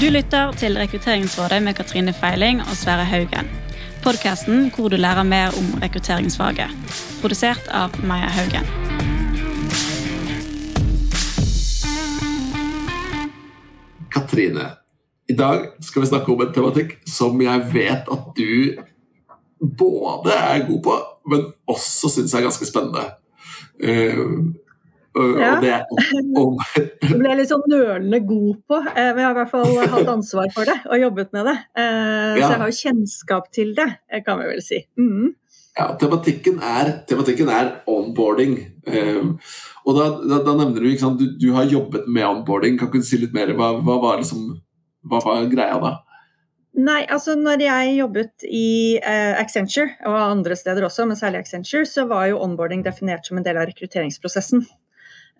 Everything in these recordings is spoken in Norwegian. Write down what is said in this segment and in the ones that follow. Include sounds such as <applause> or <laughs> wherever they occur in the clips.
Du lytter til Rekrutteringsrådet med Katrine Feiling og Sverre Haugen. Podkasten hvor du lærer mer om rekrutteringsfaget. Produsert av Maja Haugen. Katrine, i dag skal vi snakke om en tematikk som jeg vet at du både er god på, men også syns er ganske spennende. Uh, og Ja. det om, <laughs> Det ble jeg litt sånn nølende god på, eh, men jeg har i hvert fall hatt ansvar for det og jobbet med det. Eh, Ja. Så jeg har jo kjennskap til det, eh, kan vi vel si. Mm. ja, tematikken, er, tematikken er onboarding. Um, og da, da, da nevner du ikke du, du har jobbet med onboarding. Kan ikke du si litt mer? Hva, hva, var, liksom, hva var greia da? Nei, altså når jeg jobbet i eh, Accenture, og andre steder også, men særlig Accenture, så var jo onboarding definert som en del av rekrutteringsprosessen.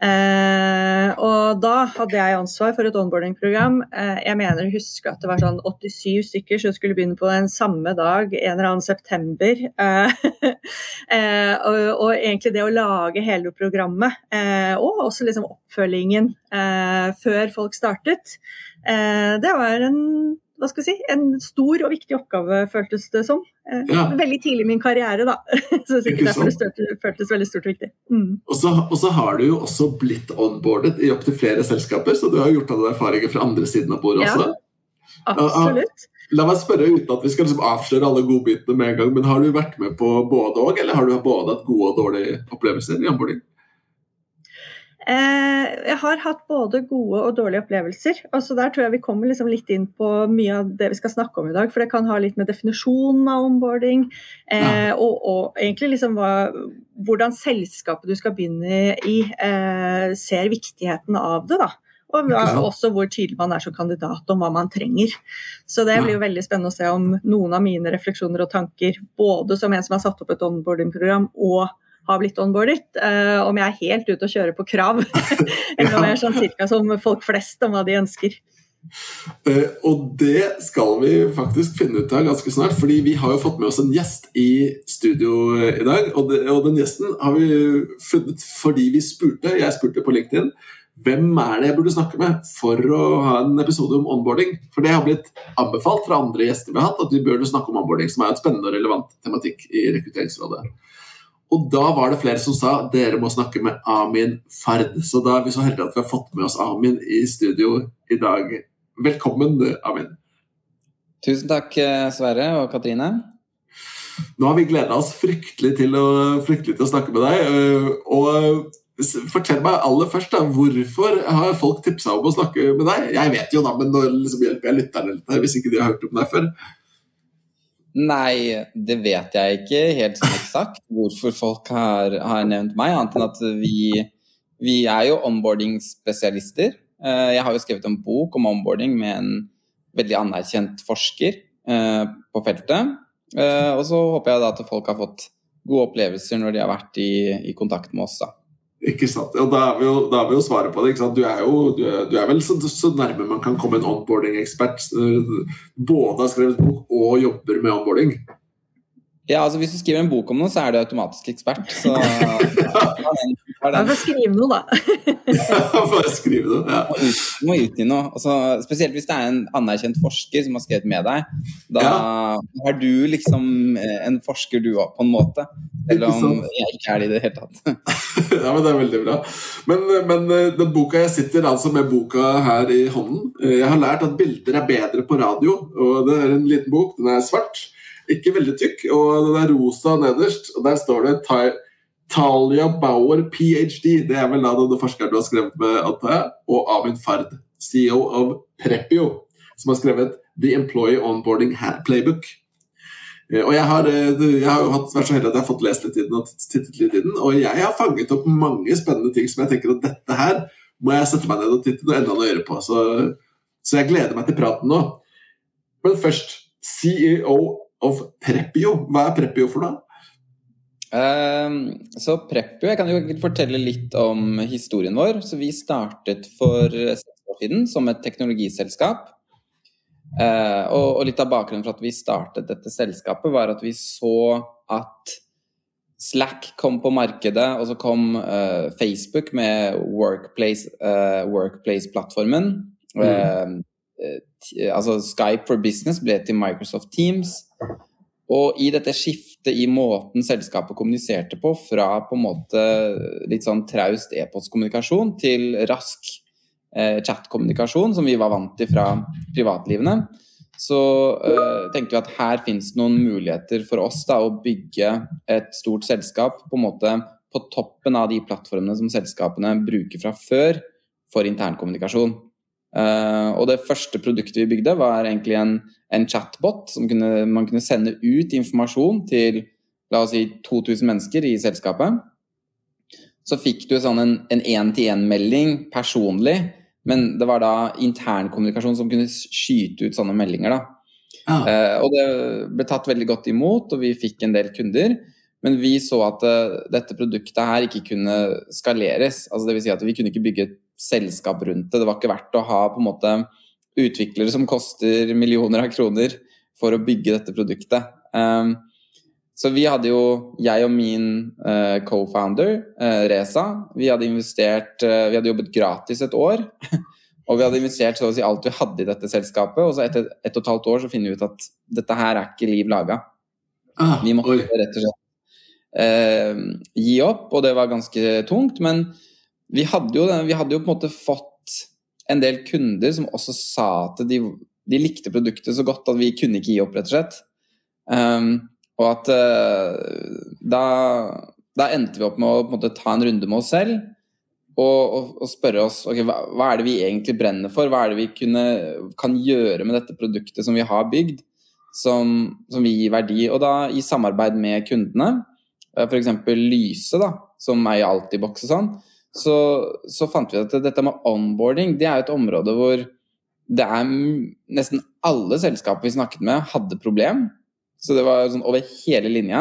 Eh, og da hadde jeg ansvar for et onboarding-program. Eh, jeg mener å huske at det var sånn 87 stykker som skulle begynne på den samme dag, en eller annen september. Eh, <laughs> eh, og, og egentlig det å lage hele programmet, eh, og også liksom oppfølgingen eh, før folk startet, det var en hva skal jeg si, en stor og viktig oppgave, føltes det som. Eh, Ja. Veldig tidlig i min karriere, da. <laughs> Så Ikke sikkert derfor det føltes veldig stort og viktig. Mm. Og så, og så har du jo også blitt onboardet i opptil flere selskaper, så du har gjort deg erfaringer fra andre siden av bordet Ja. også. Absolutt. La meg spørre uten at vi skal liksom avsløre alle godbitene med en gang, men har du vært med på både og, eller har du både hatt gode og dårlige opplevelser i onboarding? Eh, jeg har hatt både gode og dårlige opplevelser. Altså der tror jeg vi kommer liksom litt inn på mye av det vi skal snakke om i dag. For det kan ha litt med definisjonen av onboarding ja. og, og egentlig liksom hva, hvordan selskapet du skal begynne i, eh, ser viktigheten av det. da. Og også hvor tydelig man er som kandidat om hva man trenger. Så det blir jo veldig spennende å se om noen av mine refleksjoner og tanker, både som en som har satt opp et onboarding-program og har blitt onboardet, Uh, om jeg er helt ute å kjøre på krav. <laughs> Eller om jeg er sånn cirka som folk flest om hva de ønsker. Uh, og det skal vi faktisk finne ut av ganske snart, fordi vi har jo fått med oss en gjest i studio eh, i dag. Og, det, og den gjesten har vi funnet fordi vi spurte, jeg spurte på LinkedIn, hvem er det jeg burde snakke med for å ha en episode om onboarding? For det har blitt anbefalt fra andre gjester vi har hatt, at vi burde snakke om onboarding, som er et spennende og relevant tematikk i Rekrutteringsrådet. Og da var det flere som sa dere må snakke med Amin Fard. Så da er vi så heldige at vi har fått med oss Amin i studio i dag. Velkommen, Amin. Tusen takk, eh, Sverre og Katrine. Nå har vi gleda oss fryktelig til, å, fryktelig til å snakke med deg. øh, Og fortell meg aller først, da, hvorfor har folk tipsa om å snakke med deg? Jeg vet jo da, men nå liksom hjelper jeg lytterne litt her, hvis ikke de har hørt om deg før. Nei, det vet jeg ikke helt sånn hvorfor folk har, har nevnt meg, annet enn at vi, vi er jo onboarding-spesialister. Eh, Jeg har jo skrevet en bok om onboarding med en veldig anerkjent forsker eh, på feltet. Eh, Og så håper jeg da at folk har fått gode opplevelser når de har vært i, i kontakt med oss. da. Ikke sant? Og da er vi jo, da er vi jo svaret på det. Du er jo du er, du er vel så, så nærme man kan komme en onboarding-ekspert. Både har skrevet bok og jobber med onboarding. Ja, altså Hvis du skriver en bok om noe, så er du automatisk ekspert. Så <laughs> ja, Du får skrive noe, da. Bare skrive noe, Ja. må ut, må utgi noe. Altså, spesielt hvis det er en anerkjent forsker som har skrevet med deg. Da er du liksom eh, en forsker du òg, på en måte. Selv Ikke om jeg ikke er det i det hele tatt. <laughs> ja, men Det er veldig bra. Men, men øh, den boka jeg sitter altså med boka her i hånden. øh, Jeg har lært at bilder er bedre på radio. og Det er en liten bok. Den er svart, ikke veldig tykk, og den er rosa nederst. og Der står det Talia Bauer, ph.d. Det er vel da denne forskeren du har skrevet med, antar jeg. Og Avin Fard, CEO av Prepio, som har skrevet The Employee Onboarding Playbook. Eh, Og jeg har, eh, jeg har hatt, vært så heldig at jeg har fått lest litt i den og tittet litt i den, og jeg har fanget opp mange spennende ting som jeg tenker at dette her må jeg sette meg ned og titte noe enda nøyere på. Så, så jeg gleder meg til praten nå. Men først, CEO of Prepio. Hva er Prepio for noe? Um, så Prepio, jeg kan jo fortelle litt om historien vår. Så vi startet for seks år siden som et teknologiselskap. Uh, og, og litt av bakgrunnen for at vi startet dette selskapet, var at vi så at Slack kom på markedet, og så kom uh, Facebook med Workplace, eh, Workplace-plattformen. Eh, altså Skype for Business ble til Microsoft Teams. Og i dette skiftet i måten selskapet kommuniserte på, fra på en måte litt sånn traust e-postkommunikasjon til rask eh, chatkommunikasjon, som vi var vant til fra privatlivene, så eh, tenkte vi at her finnes noen muligheter for oss da, å bygge et stort selskap på en måte på toppen av de plattformene som selskapene bruker fra før for internkommunikasjon. Uh, og det første produktet vi bygde, var egentlig en, en chatbot som kunne, man kunne sende ut informasjon til la oss si 2000 mennesker i selskapet. Så fikk du sånn en én-til-én-melding personlig, men det var da internkommunikasjon som kunne skyte ut sånne meldinger. da. Ah. Uh, og det ble tatt veldig godt imot, og vi fikk en del kunder. Men vi så at uh, dette produktet her ikke kunne skaleres. altså det vil Si at vi kunne ikke bygge et selskap rundt det. Det var ikke verdt å ha på en måte utviklere som koster millioner av kroner for å bygge dette produktet. Um, så vi hadde jo, jeg og min uh, co-founder, uh, Reza, vi hadde investert uh, Vi hadde jobbet gratis et år. <laughs> og vi hadde investert så å si alt vi hadde i dette selskapet. Og så etter ett og et halvt år så finner vi ut at dette her er ikke liv laga. Ah, vi måtte oi. rett og slett gi opp, og det var ganske tungt. Men vi hadde, jo, vi hadde jo på en måte fått en del kunder som også sa at de, de likte produktet så godt at vi kunne ikke gi opp, rett og slett. Um, og at uh, da, da, endte vi opp med å en måte, ta en runde med oss selv og, og, og spørre oss okay, hva, hva, er det vi egentlig brenner for? Hva er det vi kunne, kan gjøre med dette produktet som vi har bygd, som, som vi gir verdi? Og da i samarbeid med kundene, uh, f.eks. Lyse, da, som er i Altibox og sånn, så, så, fant vi at dette med onboarding det er et område hvor det er nesten alle selskaper vi snakket med, hadde problem. Så det var sånn over hele linja.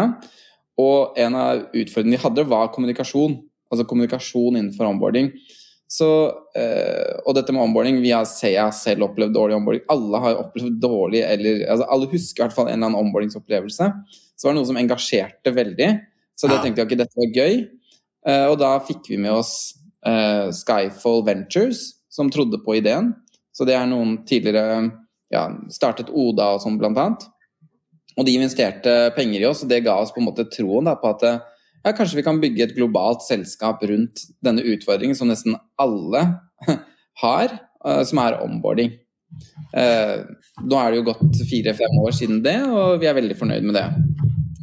Og en av utfordringene vi hadde, var kommunikasjon. Altså kommunikasjon innenfor onboarding. Så, øh, og dette med onboarding Vi har, jeg har selv opplevd dårlig onboarding. Alle har opplevd dårlig, eller altså alle husker i hvert fall en eller annen onboardingsopplevelse. Så det var noe som engasjerte veldig. Så da tenkte jeg ikke dette var gøy. Eh, og da fikk vi med oss uh, Skyfall Ventures, som trodde på ideen. Så det er noen tidligere ja, startet Oda og sånn, blant annet. Og de investerte penger i oss, og det ga oss på en måte troen da, på at ja, kanskje vi kan bygge et globalt selskap rundt denne utfordringen som nesten alle <laughs> har, som er onboarding. Nå er det jo gått fire-fem år siden det, og vi er veldig fornøyd med det.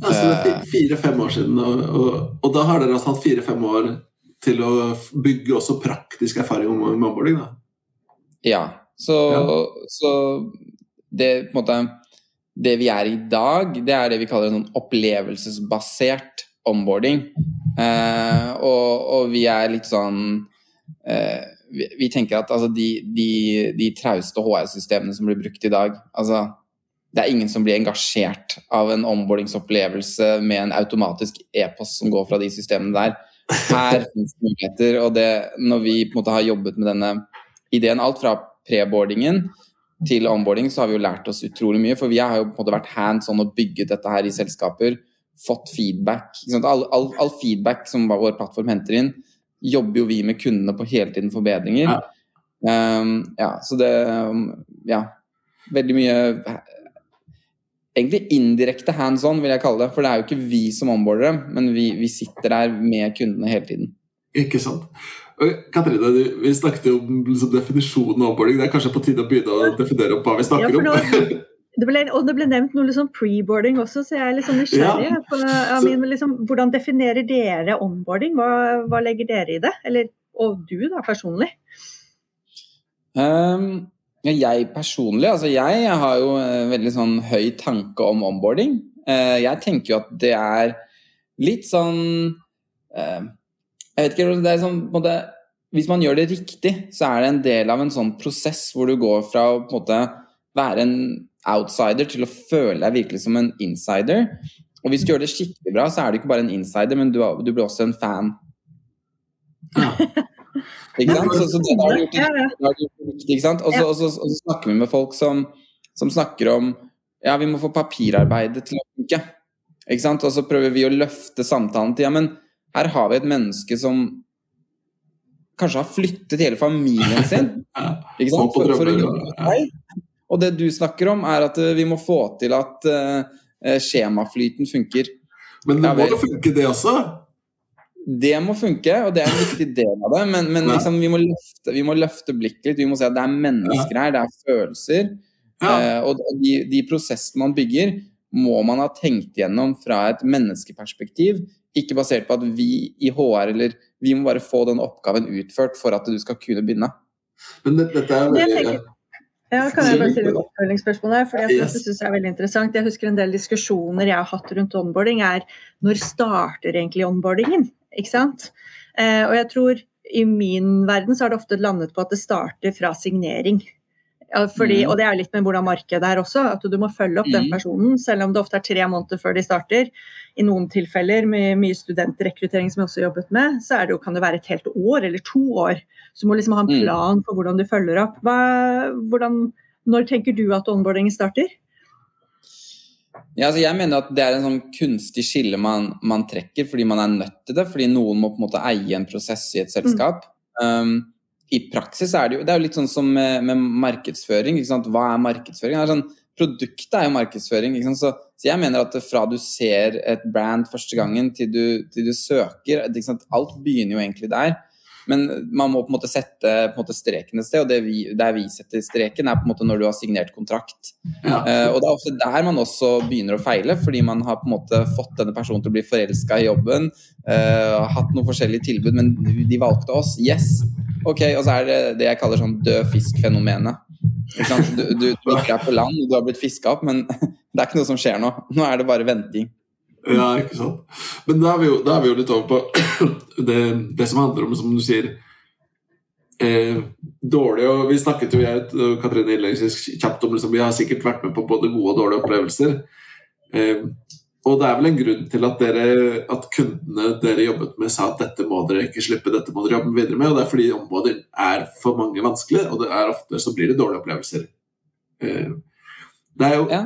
Altså, er fire-fem år siden, og, og, og, da har dere altså hatt fire-fem år til å bygge også praktisk erfaring om onboarding? da? Ja. Så, ja. så det, måte, det vi er i dag, det er det vi kaller en opplevelsesbasert onboarding. Eh, og, og, vi er litt sånn eh, vi, vi, tenker at altså, de, de, de trauste HR-systemene som blir brukt i dag altså det er ingen som blir engasjert av en onboardingsopplevelse med en automatisk e-post som går fra de systemene der. Her finnes det muligheter, og det, når vi på en måte har jobbet med denne ideen, alt fra preboardingen til onboarding, så har vi jo lært oss utrolig mye. For vi har jo på en måte vært hands on og bygget dette her i selskaper. Fått feedback. All, all, all, feedback som vår plattform henter inn, jobber jo vi med kundene på hele tiden forbedringer. Ja. Um, ja, så det Ja. Veldig mye egentlig indirekte hands on, vil jeg kalle det. For det er jo ikke vi som onboarder dem, men vi, vi sitter der med kundene hele tiden. Ikke sant. Katrine, vi snakket jo om liksom, definisjonen av onboarding. Det er kanskje på tide å begynne å definere opp hva vi snakker ja, om? <laughs> det ble, og det ble nevnt noe liksom pre-boarding også, så jeg er litt sånn nysgjerrig. Ja. På, så, liksom, hvordan definerer dere onboarding? Hva, hva, legger dere i det? Eller, og du da, personlig? Um, jeg personlig, altså jeg, har jo en veldig sånn høy tanke om onboarding. Eh, jeg tenker jo at det er litt sånn eh, Jeg vet ikke, det er sånn på en måte Hvis man gjør det riktig, så er det en del av en sånn prosess hvor du går fra å på en måte være en outsider til å føle deg virkelig som en insider. Og hvis du gjør det skikkelig bra, så er du ikke bare en insider, men du, du blir også en fan. Ja. Ikke sant? Så, så det har gjort, riktig, ikke sant? Og så, snakker vi med folk som, som, snakker om ja, vi må få papirarbeidet til å funke. Ikke sant? Og så prøver vi å løfte samtalen til ja, men her har vi et menneske som kanskje har flyttet hele familien sin <laughs> ikke sant? For, for å jobbe med deg. Og det du snakker om, er at vi må få til at skjemaflyten funker. Men det må jo funke, det også? Det må funke, og det er en <laughs> viktig del av det. Men, men liksom, vi, må løfte, vi, må løfte, blikket litt. Vi må se at det er mennesker her, det er følelser. Ja. Eh, og de, de, prosessene man bygger, må man ha tenkt gjennom fra et menneskeperspektiv. Ikke basert på at vi i HR eller vi må bare få den oppgaven utført for at du skal kunne begynne. Men det, dette er veldig... Ja, kan jeg bare stille et oppfølgingsspørsmål der? for jeg synes jeg er veldig interessant. Jeg husker en del diskusjoner jeg har hatt rundt onboarding, er når starter egentlig onboardingen? Ikke sant? Eh, og jeg tror i min verden så har det ofte landet på at det starter fra signering. Fordi, mm. Og det er litt med hvordan markedet er også, at du må følge opp mm. den personen. Selv om det ofte er tre måneder før de starter. I noen tilfeller med mye studentrekruttering som jeg også jobbet med, så det jo, kan det være et helt år eller to år. Så du må liksom ha en mm. plan for hvordan du følger opp. Hva, hvordan, når tenker du at onboardingen starter? Ja, altså jeg mener at det er en sånn kunstig skille man, man, trekker fordi man er nødt til det. Fordi noen må på en måte eie en prosess i et selskap. Mm. Um, I praksis er det jo det er jo litt sånn som med, med markedsføring. Hva er markedsføring? Er sånn, produktet er jo markedsføring. Så, så, jeg mener at fra du ser et brand første gangen til du, til du søker Alt begynner jo egentlig der. Men man må på en måte sette en måte streken et sted, og vi, der vi setter streken, er på en måte når du har signert kontrakt. Ja. Uh, og det er ofte der man også begynner å feile, fordi man har på en måte fått denne personen til å bli forelska i jobben, uh, hatt noen forskjellige tilbud, men de valgte oss. Yes! Ok, Og så er det det jeg kaller sånn død fisk-fenomenet. Du, du, du, ikke er på land, du har blitt fiska opp, men <laughs> det er ikke noe som skjer nå. Nå er det bare venting. Ja, ikke sant. Men da er er vi jo litt over på <coughs> det, det, som handler om, som du sier eh, Dårlig og Vi snakket jo, jeg og Katrine innledningsvis kjapt om liksom, Vi har sikkert vært med på både gode og dårlige opplevelser. Eh, og det er vel en grunn til at, dere, at kundene dere jobbet med, sa at dette må dere ikke slippe, dette må dere jobbe videre med. og Det er fordi områder er for mange vanskelig, og det er ofte så blir det dårlige opplevelser. Eh, det er jo ja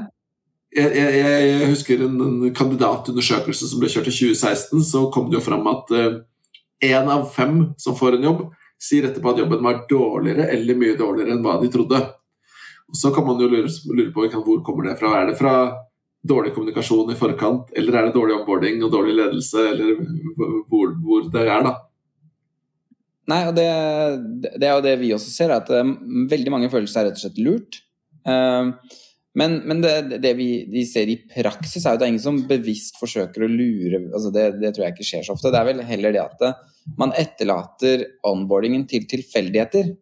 jeg, jeg, jeg, husker en, en, kandidatundersøkelse som ble kjørt i 2016. Så kom det jo fram at én uh, av fem som får en jobb, sier etterpå at jobben var dårligere eller mye dårligere enn hva de trodde. Og så kan man jo lure, lure på hvor kommer det fra. Er det fra dårlig kommunikasjon i forkant, eller er det dårlig onboarding og dårlig ledelse, eller hvor, hvor det er, da? Nei, og det, det, er jo det vi også ser, at um, veldig mange føler seg rett og slett lurt. Uh, men, men det, det, vi de ser i praksis, er jo det er ingen som bevisst forsøker å lure altså det, det, tror jeg ikke skjer så ofte. Det er vel heller det at man etterlater onboardingen til tilfeldigheter.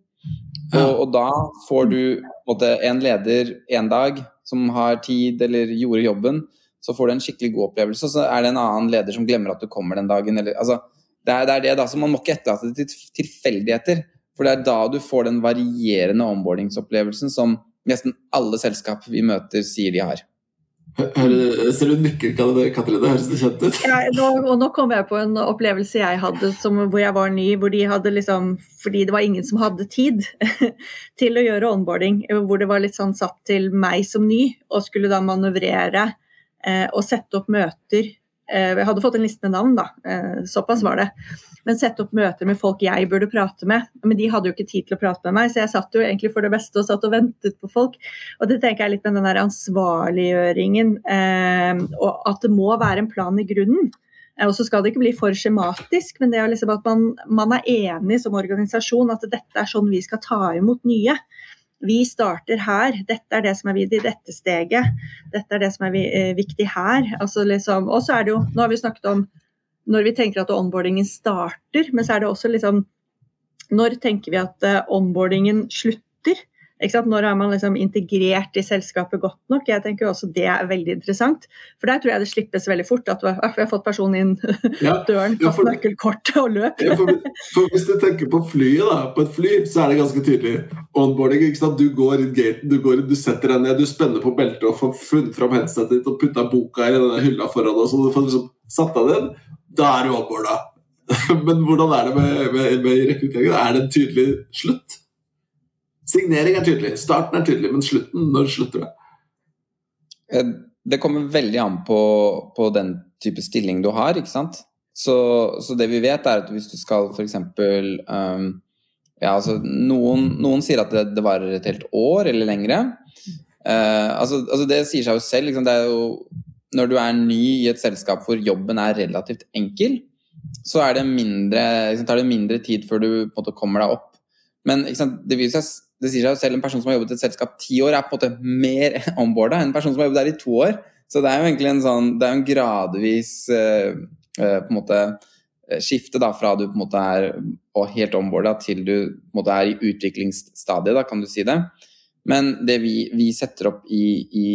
Ja. Og, og, da får du måte, en leder en dag som har tid eller gjorde jobben, så får du en skikkelig god opplevelse. Og så er det en annen leder som glemmer at du kommer den dagen. Eller, altså, det, er, det er det da, så Man må ikke etterlate det til tilfeldigheter. For det er da du får den varierende onboardingsopplevelsen som nesten alle selskap vi møter, sier de har. Ser du nikker, Katrine? Høres det kjent ut? Ja, nå, og nå kom jeg på en opplevelse jeg hadde som, hvor jeg var ny. hvor de hadde liksom, Fordi det var ingen som hadde tid <laughs> til å gjøre onboarding. Hvor det var litt sånn satt til meg som ny, og skulle da manøvrere eh, og sette opp møter. Eh, jeg hadde fått en liste med navn, da. Eh, såpass var det men sette opp møter med folk jeg burde prate med. Men de hadde jo ikke tid til å prate med meg, så jeg satt jo egentlig for det beste og satt og ventet på folk. Og det tenker jeg litt med den der ansvarliggjøringen, eh, og at det må være en plan i grunnen. Og så skal det ikke bli for skjematisk, men det er liksom at man, man er enig som organisasjon at dette er sånn vi skal ta imot nye. Vi starter her, dette er det som er viktig i dette steget. Dette er det som er eh, viktig her. Altså liksom, og så er det jo, nå har vi snakket om når vi tenker at onboardingen starter, men så er det også liksom Når tenker vi at eh, onboardingen slutter? Når er man liksom integrert i selskapet godt nok? Jeg tenker også Det er veldig interessant. For der tror jeg det slippes veldig fort. At vi har fått personen inn <laughs> ja, døren, ja, ja, nøkkelkortet og løp. Ja, for, for, Hvis du tenker på flyet, da, på et fly, så er det ganske tydelig. Onboarding. ikke sant? Du går inn gaten, du, går, du setter deg ned, du spenner på beltet og får funnet fram headsetet ditt og putta boka i denne hylla foran deg. Så du får liksom satt deg ned da er du onboarda. <laughs> Men hvordan er det med, med, med rekrutteringen? Er det en tydelig slutt? Signering er tydelig, starten er tydelig, men slutten, når slutter det? Eh, det kommer veldig an på, på den type stilling du har, ikke sant. Så, så, det vi vet, er at hvis du skal f.eks. Um, ja, altså, noen, noen sier at det, det, varer et helt år eller lengre. Uh, altså, altså, Det sier seg jo selv. Liksom, det er jo, når du er ny i et selskap hvor jobben er relativt enkel, så er det mindre, liksom, tar det mindre tid før du på en måte kommer deg opp. Men sant, det, seg, det, sier seg selv en person som har jobbet i et selskap ti år, er på en måte mer <laughs> onboarda enn en person som har jobbet der i to år. Så det er jo egentlig en sånn, det er en gradvis uh, uh, på en måte Eh, skifte da, fra du på en måte er helt onboarda til du på en måte er i utviklingsstadiet, da, kan du si det. Men det vi, vi setter opp i, i,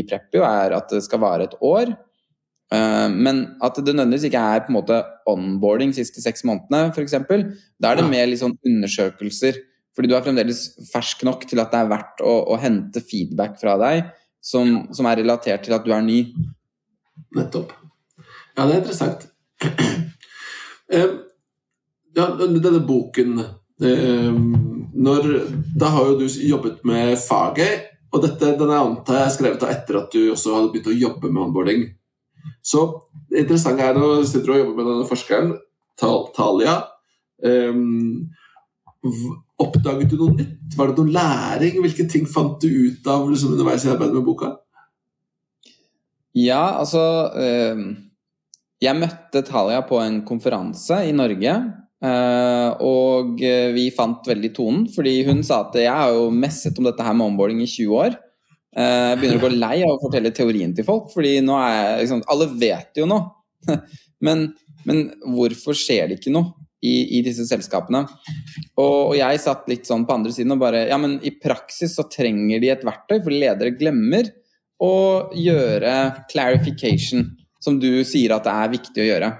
i Preppio, er at det skal vare et år. Uh, men at det nødvendigvis ikke er på en måte onboarding de siste seks månedene, f.eks. Da er det mer liksom undersøkelser. Fordi du er fremdeles fersk nok til at det er verdt å, å hente feedback fra deg som, som, er relatert til at du er ny. Nettopp. Ja, det er interessant. <clears throat> Ja, denne boken når, Da har jo du jobbet med faget, og dette, den er antar jeg skrevet av etter at du også hadde begynt å jobbe med onboarding. Så det interessante er nå sitter du og jobber med denne forskeren, Talia. Um, oppdaget du noe nytt? Var det noe læring? Hvilke ting fant du ut av liksom, underveis i arbeidet med boka? Ja, altså um jeg møtte Talia på en konferanse i Norge. Uh, og vi fant veldig tonen, fordi hun sa at jeg har jo messet om dette her med omboarding i 20 år. Jeg begynner å gå lei av å fortelle teorien til folk, fordi nå er jeg liksom, Alle vet jo nå. <laughs> men, men, hvorfor skjer det ikke noe i, i disse selskapene? Og, og, jeg satt litt sånn på andre siden og bare Ja, men i praksis så trenger de et verktøy, for ledere glemmer å gjøre clarification som du sier at det er viktig å gjøre.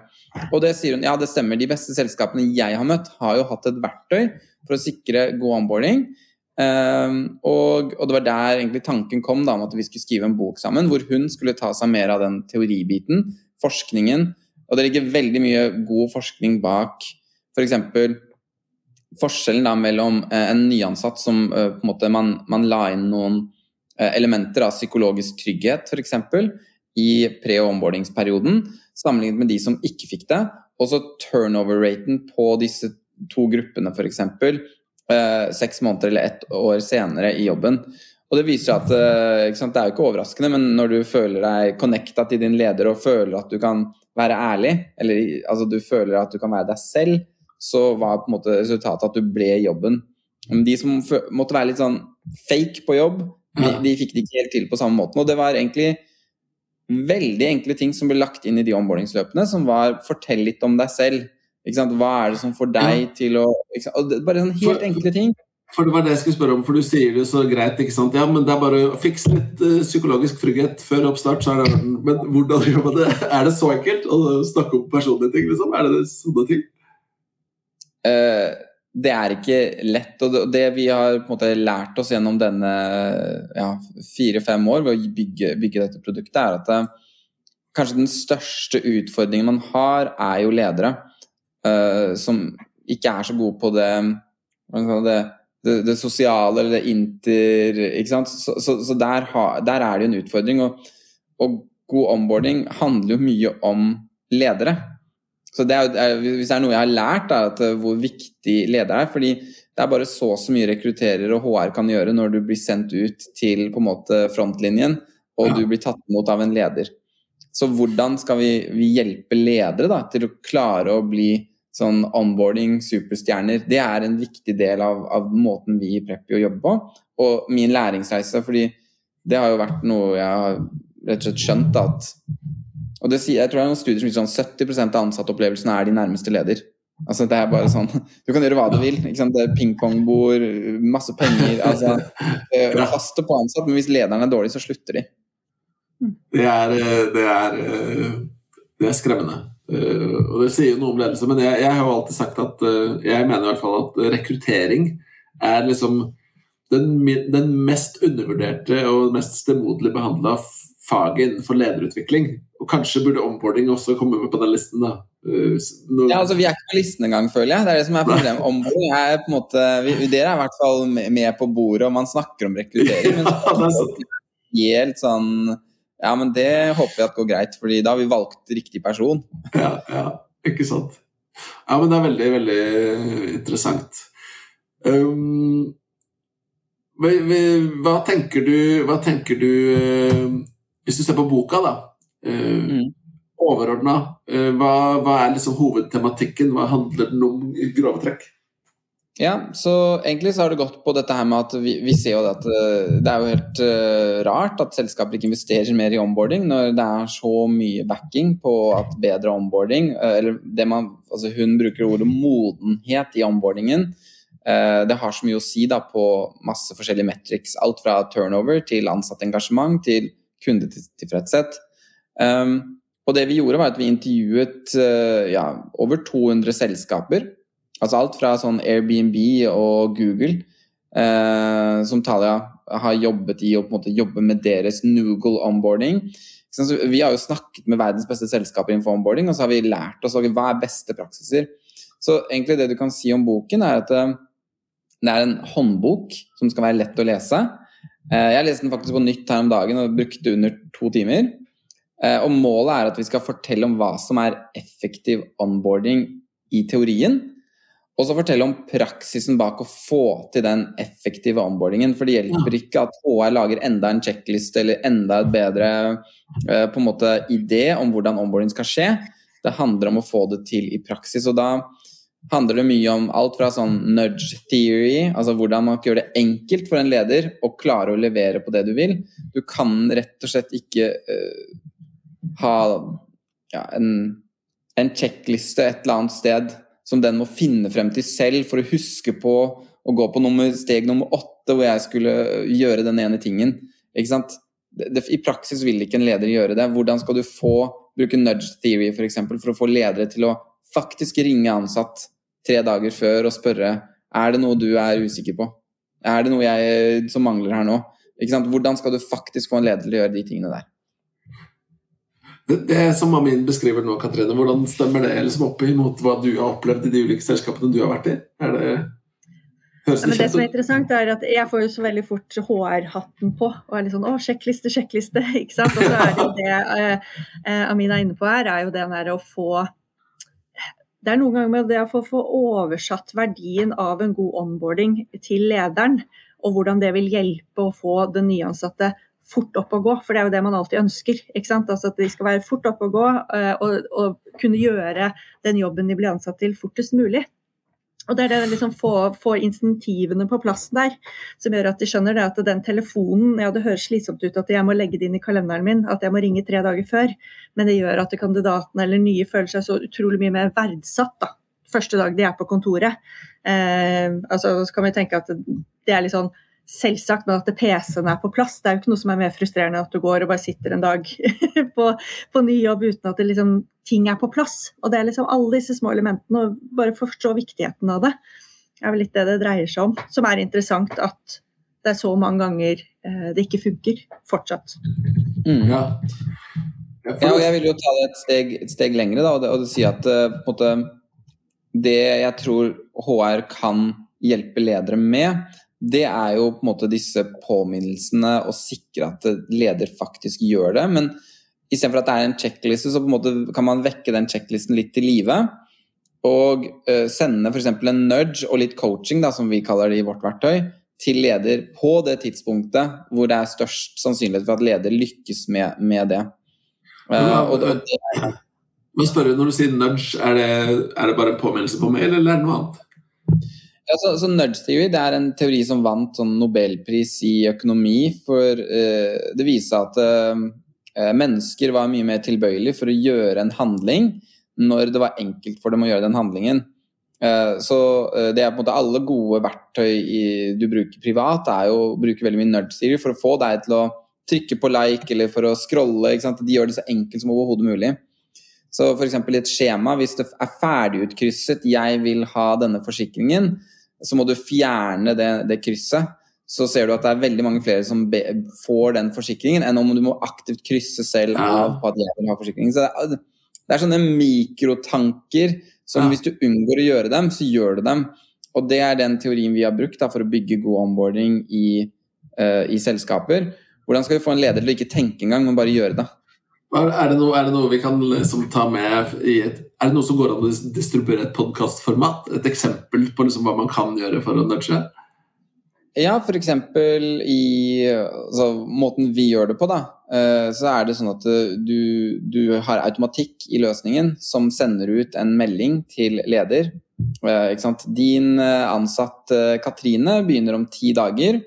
Og det sier hun, ja det stemmer, de beste selskapene jeg har møtt, har jo hatt et verktøy for å sikre god onboarding. Um, og, og, det var der egentlig tanken kom da, om at vi skulle skrive en bok sammen, hvor hun skulle ta seg mer av den teoribiten, forskningen. Og det ligger veldig mye god forskning bak f.eks. For forskjellen da mellom uh, en nyansatt som uh, på en måte man, man la inn noen uh, elementer av psykologisk trygghet, f.eks i pre- og omboardingsperioden, sammenlignet med de som ikke fikk det. Og så turnover-raten på disse to gruppene, f.eks. Eh, seks måneder eller ett år senere i jobben. Og Det viser at eh, det er jo ikke overraskende, men når du føler deg connecta til din leder og føler at du kan være ærlig, eller altså, du føler at du kan være deg selv, så var på en måte resultatet at du ble i jobben. De som måtte være litt sånn fake på jobb, de, de fikk det ikke helt til på samme måten. Og det var egentlig veldig enkle ting som ble lagt inn i de omboardingsløpene, som var 'fortell litt om deg selv'. Hva er det som får deg til å Bare sånne helt enkle ting. For Det var det jeg skulle spørre om, for du sier det så greit. ikke sant? Ja, men Det er bare å fikse litt uh, psykologisk trygghet før oppstart, så er det Men hvordan gjør man det? <laughs> Er det så enkelt å snakke om personlige ting? liksom? Er det sånne ting? Uh, det er ikke lett. Og det vi har på en måte lært oss gjennom denne ja, fire-fem år ved å bygge, bygge, dette produktet, er at det, kanskje den største utfordringen man har, er jo ledere uh, som ikke er så gode på det, det, det, det sosiale eller det inter... Ikke sant? Så, så, så der, ha, der, er det jo en utfordring. Og, og god onboarding handler jo mye om ledere. Så det er, Hvis det er noe jeg har lært, er at eh, hvor viktig leder er. fordi det er bare så så mye rekrutterer og HR kan gjøre når du blir sendt ut til på en måte frontlinjen og du blir tatt imot av en leder. Så hvordan skal vi, vi hjelpe ledere da, til å klare å bli sånn onboarding superstjerner? Det er en viktig del av, av måten vi i Preppy jobber på. Og min læringsreise, fordi det har jo vært noe jeg har rett og slett skjønt at og det, jeg tror det er noen studier som viser sånn 70% av ansatteopplevelsene er de nærmeste leder. Altså det er bare sånn Du kan gjøre hva du vil. Det er Pingpongbord, masse penger <laughs> altså, haster på ansatt, men hvis lederen er dårlig, så slutter de. Det er, det er, det er skremmende. Og det sier jo noe om ledelse. Men jeg, jeg, har jo alltid sagt at jeg mener i hvert fall at rekruttering er liksom den, den mest undervurderte og mest stemoderlig behandla faget innenfor lederutvikling. Og kanskje burde onboarding også komme med på den listen. da. Uh, Når... Ja, altså Vi er ikke på listen engang, føler jeg. Det er det som er problemet. Onboarding er på en måte, vi, Dere er i hvert fall med på bordet, og man snakker om rekruttering. Men <laughs> helt sånn Ja, men det håper jeg at går greit, fordi da har vi valgt riktig person. Ja, ja, ikke sant. Ja, men det er veldig, veldig interessant. Um, hva, tenker du, hva tenker du uh, Hvis du ser på boka, da. Uh, mm. Overordna, uh, hva, hva, er liksom hovedtematikken? Hva handler den om i grove trekk? Ja, så egentlig så har det gått på dette her med at vi, vi ser jo at det er jo helt uh, rart at selskaper ikke investerer mer i onboarding når det er så mye backing på at bedre onboarding uh, Eller det man Altså hun bruker ordet modenhet i onboardingen. Uh, det har så mye å si da på masse forskjellige metrics. Alt fra turnover til ansattengasjement til kundetilfredshet. Um, og det vi gjorde, var at vi intervjuet ja, over 200 selskaper Altså alt fra sånn Airbnb og Google, uh, som Talia har jobbet i, og på en måte jobber med deres Noogle onboarding. Så vi har jo snakket med verdens beste selskaper innenfor onboarding, og så har vi lært oss hva er beste praksiser. Så egentlig det du kan si om boken, er at eh, det er en håndbok som skal være lett å lese. Eh, jeg leste den faktisk på nytt her om dagen og brukte under to timer. Eh, og målet er at vi skal fortelle om hva som er effektiv onboarding i teorien, og så fortelle om praksisen bak å få til den effektive onboardingen. For det hjelper ikke at HR lager enda en sjekkliste eller enda et bedre uh, på en måte idé om hvordan onboarding skal skje. Det handler om å få det til i praksis. Og da handler det mye om alt fra sånn nudge theory, altså hvordan man kan gjøre det enkelt for en leder å klare å levere på det du vil. Du kan rett og slett ikke uh, ha ja, en, en sjekkliste et eller annet sted som den må finne frem til selv for å huske på å gå på nummer, steg nummer åtte, hvor jeg skulle gjøre den ene tingen. Ikke sant? Det, det, I praksis vil ikke en leder gjøre det. Hvordan skal du få bruke nudge theory for, eksempel, for å få ledere til å faktisk ringe ansatt tre dager før og spørre er det noe du er usikker på. Er det noe jeg som mangler her nå? Hvordan skal du faktisk få en leder til å gjøre de tingene der? Det, det som Amin beskriver nå, Katrine, hvordan stemmer det liksom opp imot hva du har opplevd i de ulike selskapene du har vært i? Er det Høres det, ja, det som er interessant, er at jeg får jo så veldig fort HR-hatten på. Og er litt sånn 'Å, sjekkliste, sjekkliste'. <laughs> ikke sant? Og så er det jo det uh, Amin er inne på her, er jo det der å få Det er noen ganger med det å få, oversatt verdien av en god onboarding til lederen, og hvordan det vil hjelpe å få den nyansatte fort opp og gå, for det er jo det man alltid ønsker. Altså At de skal være fort opp og gå eh, og, og kunne gjøre den jobben de blir ansatt til, fortest mulig. Og det er det liksom få, få insentivene på plass der, som gjør at de skjønner det at den telefonen Ja, det høres slitsomt ut at jeg må legge det inn i kalenderen min, at jeg må ringe tre dager før, men det gjør at kandidatene eller nye føler seg så utrolig mye mer verdsatt da, første dag de er på kontoret. Eh, altså, så kan vi tenke at det er litt sånn selvsagt, men at PC-en er på plass. Det er jo ikke noe som er mer frustrerende at du går og bare sitter en dag <laughs> på, på ny jobb uten at liksom, ting er på plass. Og det er liksom alle disse små elementene, og bare forstå viktigheten av det. Er vel litt det det dreier seg om. Som er interessant at det er så mange ganger eh, det ikke funker fortsatt. Mm. Ja. ja. jeg vil jo ta det et steg, et steg lengre da, og, det, og det si at uh, på en måte, det jeg tror HR kan hjelpe ledere med, det er jo på en måte disse påminnelsene å sikre at leder faktisk gjør det. Men istedenfor at det er en sjekkliste, så på en måte kan man vekke den sjekklisten litt til live. Og uh, sende f.eks. en nudge og litt coaching, da, som vi kaller det i vårt verktøy, til leder på det tidspunktet hvor det er størst sannsynlighet for at leder lykkes med, med det. Uh, og, og det men spør Når du sier nudge, er det, er det bare en påminnelse på mail, eller er det noe annet? Ja, så, så Nudge theory det er en teori som vant sånn nobelpris i økonomi. For uh, det viser at uh, mennesker var mye mer tilbøyelige for å gjøre en handling når det var enkelt for dem å gjøre den handlingen. Så det er på en måte alle gode verktøy i, du bruker privat, er jo å bruke veldig mye nudge theory for å få deg til å trykke på like eller for å scrolle. De gjør det så enkelt som overhodet mulig. Så f.eks. i et skjema, hvis det er ferdigutkrysset 'jeg vil ha denne forsikringen', så må du fjerne det, det, krysset. Så ser du at det er veldig mange flere som be, får den forsikringen, enn om du må aktivt krysse selv av på at jeg vil ha forsikring. Så det er, det er sånne mikrotanker som ja. hvis du unngår å gjøre dem, så gjør du dem. Og det er den teorien vi har brukt da, for å bygge god onboarding i, uh, i selskaper. Hvordan skal vi få en leder til å ikke tenke engang, men bare gjøre det? Er, det noe, er, det noe, vi kan liksom ta med i et Er det noe som går an å distribuere et podkastformat? Et eksempel på liksom hva man kan gjøre for å nudge? Ja, f.eks. i altså, måten vi gjør det på, da. Eh, så er det sånn at du, du, har automatikk i løsningen som sender ut en melding til leder. Eh, Din eh, ansatt Katrine begynner om ti dager.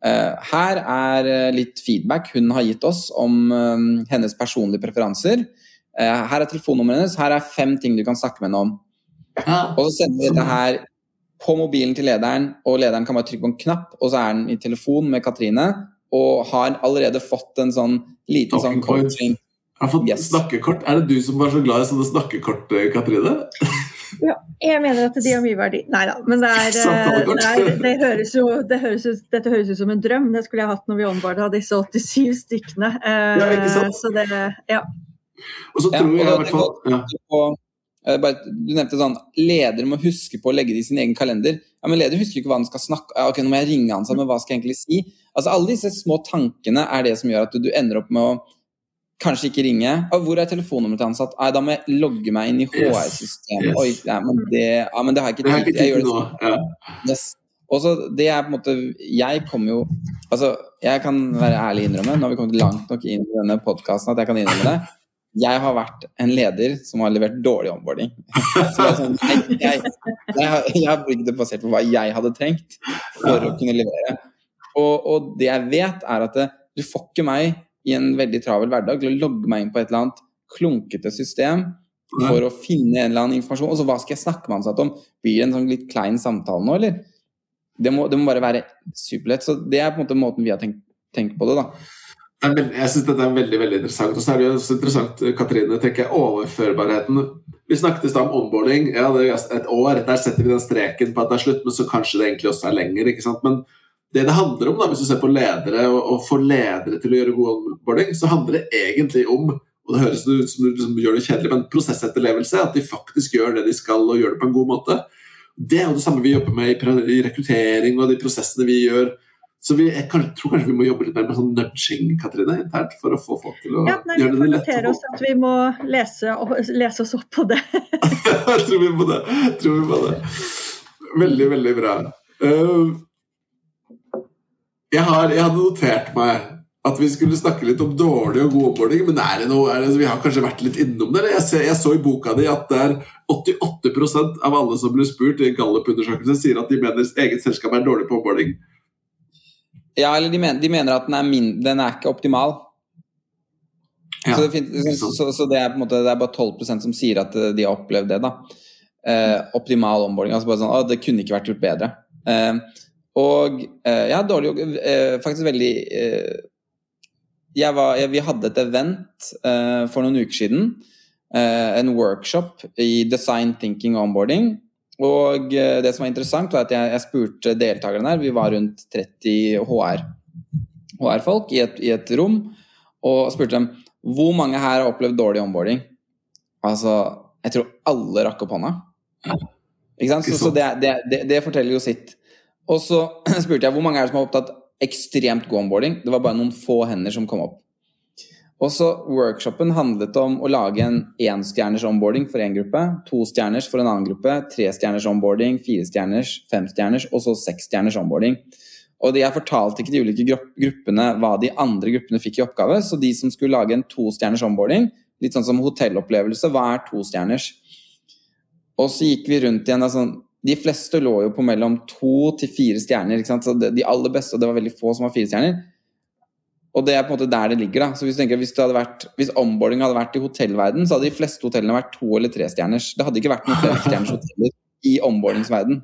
Her er litt feedback hun har gitt oss om hennes personlige preferanser. Her er telefonnummeret hennes, her er fem ting du kan snakke med henne om. Og så sender vi dette her på mobilen til lederen, og lederen kan bare trykke på en knapp, og så er den i telefon med Katrine, og har allerede fått en sånn liten sånn coaching. Har fått yes. snakkekort. Er det du som var så glad i sånne snakkekort, eh, Katrine? Ja, jeg mener at de har mye verdi. Nei da, men det er, <laughs> eh, det er det høres jo, det høres ut, Dette høres ut som en drøm. Det skulle jeg hatt når vi onboarda disse 87 stykkene. Ja, ikke sant? Så det, ja. Og så tror ja, jeg i hvert fall ja. Eh, du nevnte sånn ledere må huske på å legge det i sin egen kalender. Ja, men Leder husker ikke hva han skal snakke Ok, nå må jeg ringe han, men hva skal jeg egentlig si? Altså Alle disse små tankene er det som gjør at du, du ender opp med å kanskje ikke ringe. Og hvor er telefonnummeret til ansatt? Nei, da må jeg logge meg inn i HR-systemet. Yes. Oi, ja, men det, ja, men det har jeg ikke tid til. Jeg gjør det sånn. Ja. Yes. Og så det er på en måte Jeg kommer jo Altså, jeg kan være ærlig innrømme, nå har vi kommet langt nok inn i denne podkasten at jeg kan innrømme det jeg har vært en leder som har levert dårlig onboarding. <laughs> Sånn, jeg, jeg, jeg, jeg, har bygd det basert på hva jeg hadde trengt for å kunne levere. Og, og det jeg vet, er at det, du får ikke meg i en veldig travel hverdag til å logge meg inn på et eller annet klunkete system for å finne en eller annen informasjon. Og så hva skal jeg snakke med ansatte om? Blir det en sånn litt klein samtale nå, eller? Det må, det må bare være superlett. Så det er på en måte måten vi har tenkt, tenkt på det, da. Jeg syns dette er veldig veldig interessant. Og så er det jo også interessant, Katrine, tenker jeg, overførbarheten. Vi snakket i stad om onboarding. Ja, det er et år. Der setter vi den streken på at det er slutt, men så kanskje det egentlig også er lenger. ikke sant? Men det det handler om, da, hvis du ser på ledere og, og får ledere til å gjøre god onboarding, så handler det egentlig om og det høres ut som du liksom gjør det kjedelig, men prosessetterlevelse. At de faktisk gjør det de skal, og gjør det på en god måte. Det er jo det samme vi jobber med i rekruttering og de prosessene vi gjør så vi, jeg tror kanskje vi må jobbe litt mer med sånn nudging Katrine, internt, for å få folk til å ja, nei, gjøre det lett. Vi oss at vi må lese, lese oss opp på det. <laughs> jeg tror vi må det. tror vi må det. Veldig, veldig bra. Uh, jeg, har, jeg, hadde notert meg at vi skulle snakke litt om dårlig og god oppmåling, men er det noe, er det, vi har kanskje vært litt innom det? Jeg, ser, jeg så i boka di at det er 88% av alle som blir spurt i Gallup-undersøkelsen, sier at de mener eget selskap er dårlig på oppmåling. Ja, eller de mener, de mener at den er, min, den er ikke optimal. Ja, så, det finnes, så, så, det er på en måte Det er bare 12% som sier at eh, de har opplevd det. da eh, Optimal onboarding. Altså bare sånn å, det kunne ikke vært gjort bedre. Eh, og eh, jeg har dårlig eh, Faktisk veldig eh, jeg var, jeg, Vi hadde et event for noen uker siden. en workshop i design thinking onboarding og det som var interessant, var at jeg, jeg spurte deltakerne her, vi var rundt 30 HR, HR-folk i, i, et rom, og spurte dem hvor mange her har opplevd dårlig onboarding. Altså, jeg tror alle rakk opp hånda. Ikke sant? Så, så det, det, det, det, forteller jo sitt. Og så <clears throat> spurte jeg hvor mange er det som har opptatt ekstremt god onboarding. Det var bare noen få hender som kom opp. Og så workshopen handlet om å lage en énstjerners onboarding for én gruppe, to stjerners for en annen gruppe, tre stjerners onboarding, fire stjerners, fem stjerners og så seks stjerners onboarding. Og Jeg fortalte ikke de ulike gruppene hva de andre gruppene fikk i oppgave, så de som skulle lage en tostjerners onboarding, litt sånn som hotellopplevelse, hva er tostjerners? Og så gikk vi rundt igjen. altså de fleste lå jo på mellom to til fire stjerner. De aller beste, og det var veldig få som var fire stjerner, og det er på en måte der det ligger. da. Så Hvis, du tenker, hvis, vært, hvis onboarding hadde vært i hotellverden, så hadde de fleste hotellene vært to- eller trestjerners. Det hadde ikke vært noen femstjerners hoteller i onboardingsverden.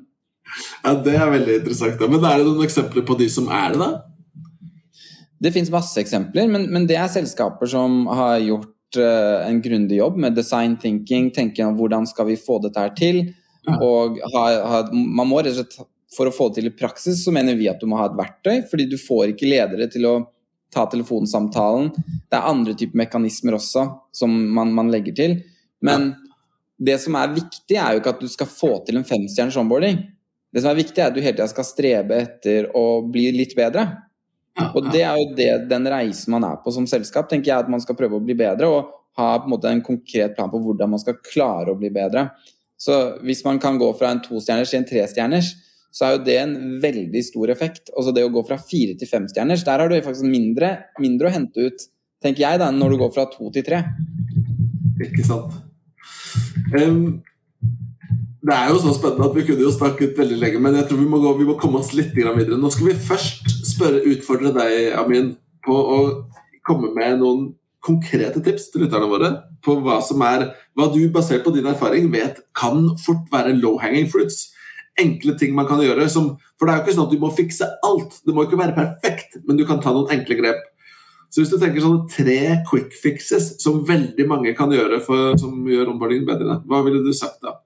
Ja, Det er veldig interessant. Da. Men er det noen eksempler på de som er det, da? Det fins masse eksempler, men, men, det er selskaper som har gjort uh, en grundig jobb med design thinking, tenke om hvordan skal vi få dette her til. Og ha, ha, man må rett og slett, For å få det til i praksis, så mener vi at du må ha et verktøy, fordi du får ikke ledere til å ta telefonsamtalen. Det er andre typer mekanismer også som man, man legger til. Men det som er viktig, er jo ikke at du skal få til en femstjerners onboarding. Det som er viktig, er at du hele tida skal strebe etter å bli litt bedre. Og det er jo det, den reisen man er på som selskap, tenker jeg at man skal prøve å bli bedre. og ha på en måte en konkret plan på hvordan man skal klare å bli bedre. Så hvis man kan gå fra en tostjerners til en trestjerners, så er jo det en veldig stor effekt. Altså det å gå fra fire til femstjerners, der har du faktisk mindre, mindre å hente ut, tenker jeg, da, når du går fra to til tre. Ikke sant. Um, det er jo så spennende at vi kunne jo snakket veldig lenge, men jeg tror vi må, gå, vi må komme oss litt videre. Nå skal vi først spørre, utfordre deg, Amin, på å komme med noen konkrete tips til lytterne våre på hva som er hva du, basert på din erfaring, vet kan fort være low hanging fruits. Enkle ting man kan gjøre. Som, for det er jo ikke sånn at du må fikse alt. Det må ikke være perfekt, men du kan ta noen enkle grep. Så hvis du tenker sånne tre quick fixes som veldig mange kan gjøre for, som gjør onboardingen bedre, hva ville du sagt da?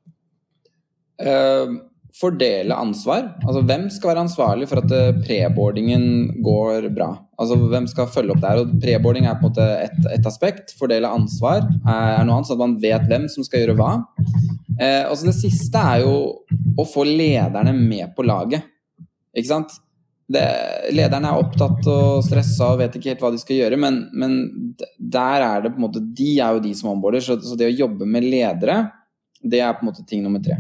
Uh, fordele ansvar. Altså hvem skal være ansvarlig for at eh, preboardingen går bra? Altså hvem skal følge opp der? Og preboarding er på en måte ett et aspekt. Fordele ansvar er noe annet, så at man vet hvem som skal gjøre hva. Eh, og så det siste er jo å få lederne med på laget. Ikke sant? det, lederne er opptatt og stressa og vet ikke helt hva de skal gjøre, men, men, der er det på en måte De er jo de som omborder, så, så, det å jobbe med ledere, det er på en måte ting nummer tre.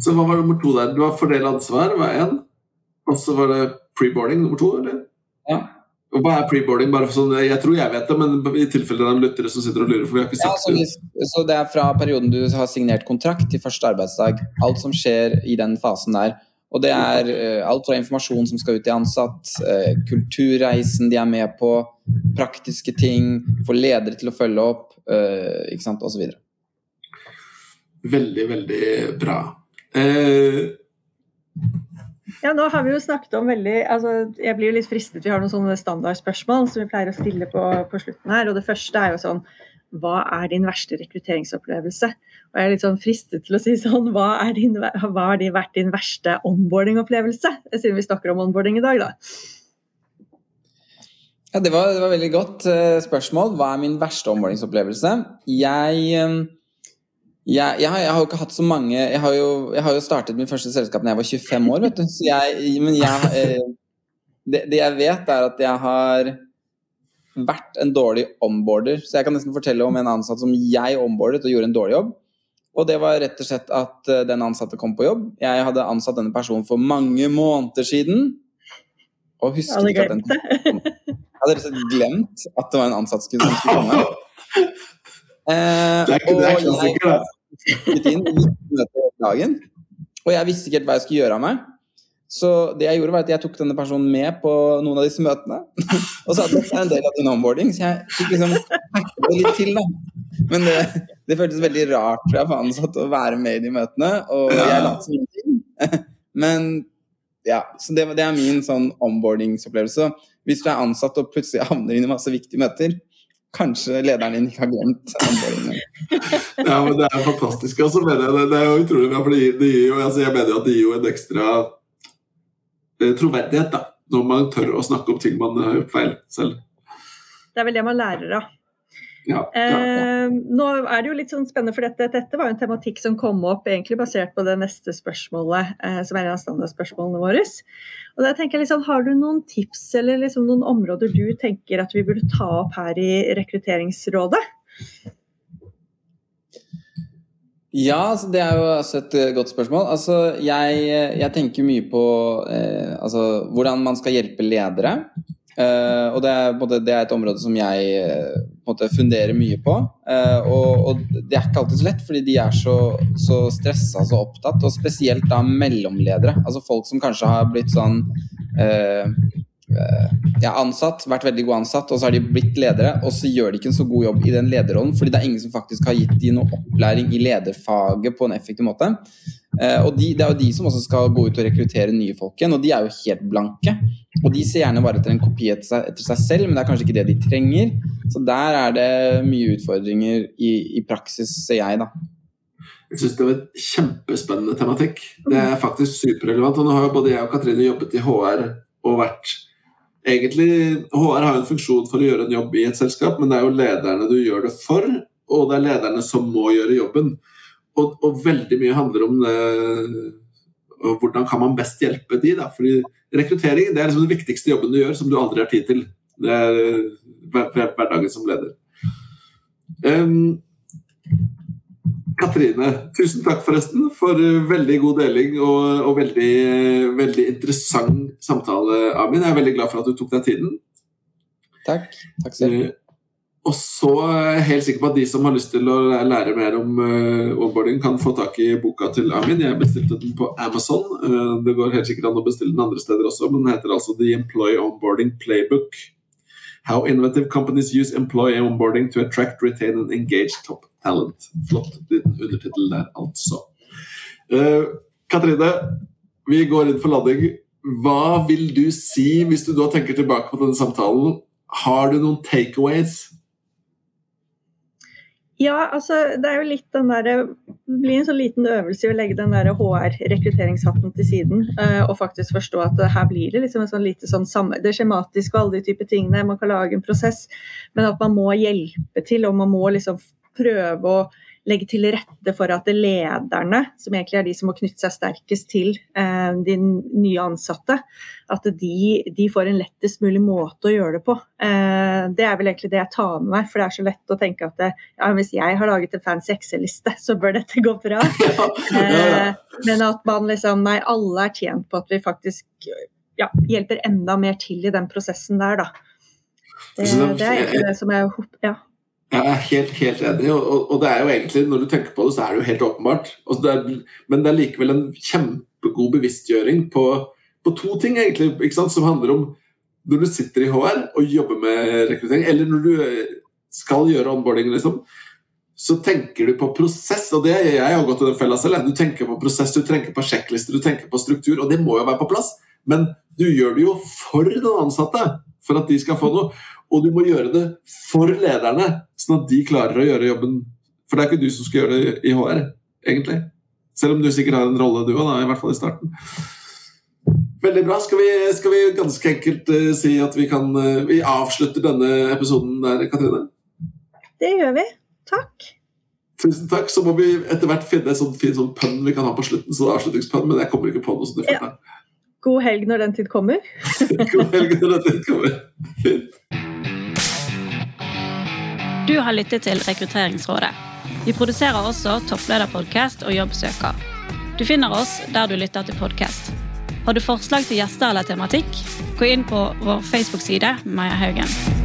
Så hva var nummer to der? Du har fordele ansvar, hva er én? Og så var det preboarding nummer to, eller? Ja. Og hva er preboarding? Bare sånn, jeg tror jeg vet det, men i tilfelle det er lyttere som sitter og lurer, for vi har ikke sagt ja, så, så det er fra perioden du har signert kontrakt til første arbeidsdag. Alt som skjer i den fasen der og det er uh, alt fra informasjon som skal ut til ansatt, uh, kulturreisen de er med på, praktiske ting, få ledere til å følge opp, uh, ikke sant, osv. Veldig, veldig bra. Ja, nå har vi jo snakket om veldig altså, Jeg blir jo litt fristet. Vi har noen sånne standardspørsmål som vi pleier å stille på, på slutten her. Og det første er jo sånn Hva er din verste rekrutteringsopplevelse? Og jeg er litt sånn fristet til å si sånn Hva har vært din verste onboarding-opplevelse? Siden vi snakker om onboarding i dag, da. Ja, det var, det var veldig godt uh, spørsmål. Hva er min verste onboardingsopplevelse? Jeg, uh, jeg, jeg, har, jeg, har, jo ikke hatt så mange Jeg har jo, har jo startet mitt første selskap da jeg var 25 år, vet du. Så jeg, men jeg uh, det, det jeg vet, er at jeg har vært en dårlig omboarder. Så jeg kan nesten fortelle om en ansatt som jeg omboardet og gjorde en dårlig jobb. Og det var rett og slett at eh, den ansatte kom på jobb. Jeg hadde ansatt denne personen for mange måneder siden. Og husket ikke at den kom. Jeg hadde rett og slett glemt at det var en ansatt som skulle komme. <laughs> Eh, det er ikke det klassiker, da. Og jeg visste ikke helt hva jeg skulle gjøre av meg. Så det jeg gjorde var at jeg tok denne personen med på noen av disse møtene. <laughs> og sa at jeg er en del av din onboarding, så jeg fikk liksom det litt til, da. Men det, det føltes veldig rart for jeg for ansatt å være med i de møtene, og jeg lot som ingenting. <laughs> Men ja, så det, det er min sånn onboardingsopplevelse. Hvis du er ansatt og plutselig <laughs> havner inn i masse viktige møter, kanskje lederen din ikke har glemt <laughs> ja, men det er fantastisk. Og så mener jeg det, det er jo utrolig bra, for det gir, det gir jo, altså jeg mener at det gir jo en ekstra eh, troverdighet da, når man tør å snakke om ting man har gjort feil selv. Det er vel det man lærer av. Ja, ja, ja. Eh, nå er det jo litt sånn spennende, for dette, dette var jo en tematikk som kom opp egentlig basert på det neste spørsmålet, eh, som er en av standardspørsmålene våre. Og da tenker jeg liksom, Har du noen tips eller liksom noen områder du tenker at vi burde ta opp her i Rekrutteringsrådet? Ja, altså, det er jo også et uh, godt spørsmål. Altså, jeg, jeg tenker mye på eh, altså, hvordan man skal hjelpe ledere. Uh, og det er, det er, et område som jeg uh, måte, funderer mye på. Eh, og, og, det er ikke alltid så lett, fordi de er så, så stressa og opptatt. Og spesielt da mellomledere. Altså folk som kanskje har blitt sånn ja, ansatt, vært veldig god ansatt, og så har de blitt ledere, og så gjør de ikke en så god jobb i den lederrollen, fordi det er ingen som faktisk har gitt de noe opplæring i lederfaget på en effektiv måte. Uh, og de, Det er jo de som også skal gå ut og rekruttere nye folk igjen, og de er jo helt blanke. Og de ser gjerne bare etter en kopi etter seg, etter seg selv, men det er kanskje ikke det de trenger. Så der er det mye utfordringer i, i praksis, ser jeg, da. Jeg syns det var et kjempespennende tematikk. Det er faktisk superrelevant. Og nå har jo både jeg og Katrine jobbet i HR og vært Egentlig, HR har en funksjon for å gjøre en jobb i et selskap, men det er jo lederne du gjør det for, og det er lederne som må gjøre jobben. Og, og veldig mye handler om det og hvordan kan man best hjelpe de. Da? Fordi rekruttering det er liksom den viktigste jobben du gjør, som du aldri har tid til. Det er hverdagen som leder. Um, Katrine, tusen takk forresten for veldig god deling og, og veldig, veldig, interessant samtale, Amin. Jeg er veldig glad for at du tok deg tiden. Takk. Takk selv. Uh, og så er jeg helt sikker på at de som har lyst til å lære mer om uh, onboarding, kan få tak i boka til Amin. Jeg bestilte den på Amazon. Uh, det går helt sikkert an å bestille den andre steder også, men den heter altså The Employee Onboarding Playbook. How innovative companies use employee onboarding to attract, retain and engage top talent. Flott undertittel der, altså. Uh, Katrine, vi går inn for landing. Hva vil du si, hvis du da tenker tilbake på denne samtalen, har du noen takeaways ja, altså det er jo litt den der, det blir en sånn liten øvelse i å legge den der HR-rekrutteringshatten til siden. Uh, og faktisk forstå at her blir det liksom en sånn lite sånn samme, det skjematiske og alle de typer tingene. Man kan lage en prosess, men at man må hjelpe til, og man må liksom prøve å legge til rette for at lederne, som egentlig er de som må knytte seg sterkest til eh, de nye ansatte, at de, de, får en lettest mulig måte å gjøre det på. Eh, det er vel egentlig det jeg tar med meg, for det er så lett å tenke at det, ja, hvis jeg har laget en fancy Excel-liste, så bør dette gå bra. <laughs> Eh, men at man liksom Nei, alle er tjent på at vi faktisk ja, hjelper enda mer til i den prosessen der, da. Det, det er egentlig det som er ja. Jeg er helt, helt enig, og, og, det er jo egentlig, når du tenker på det, så er det jo helt åpenbart. Det er, men det er likevel en kjempegod bevisstgjøring på, på to ting, egentlig, som handler om når du sitter i HR og jobber med rekruttering, eller når du eh, skal gjøre onboarding, liksom, så tenker du på prosess. og det Jeg har gått i den fella selv. Du tenker på prosess, du tenker på sjekklister, du tenker på struktur, og det må jo være på plass. Men du gjør det jo for den ansatte, for at de skal få noe. Og du må gjøre det for lederne, sånn at de klarer å gjøre jobben. For det er ikke du som skal gjøre det i HR, egentlig. Selv om du sikkert har en rolle, du òg, i hvert fall i starten. Veldig bra. Skal vi, skal vi ganske enkelt uh, si at vi kan uh, Vi avslutter denne episoden der, Katrine? Det gjør vi. Takk. Tusen takk. Så må vi etter hvert finne en sånn fin sånn pønn vi kan ha på slutten. så er avslutningspønn, Men jeg kommer ikke på noe sånt. ja. God helg når den tid kommer. <laughs> God helg når den tid kommer. Fint. Du har lyttet til Rekrutteringsrådet. Vi produserer også Topplederpodkast og Jobbsøker. Du finner oss der du lytter til podkast. Har du forslag til gjester eller tematikk, gå inn på vår Facebook-side Maja Haugen.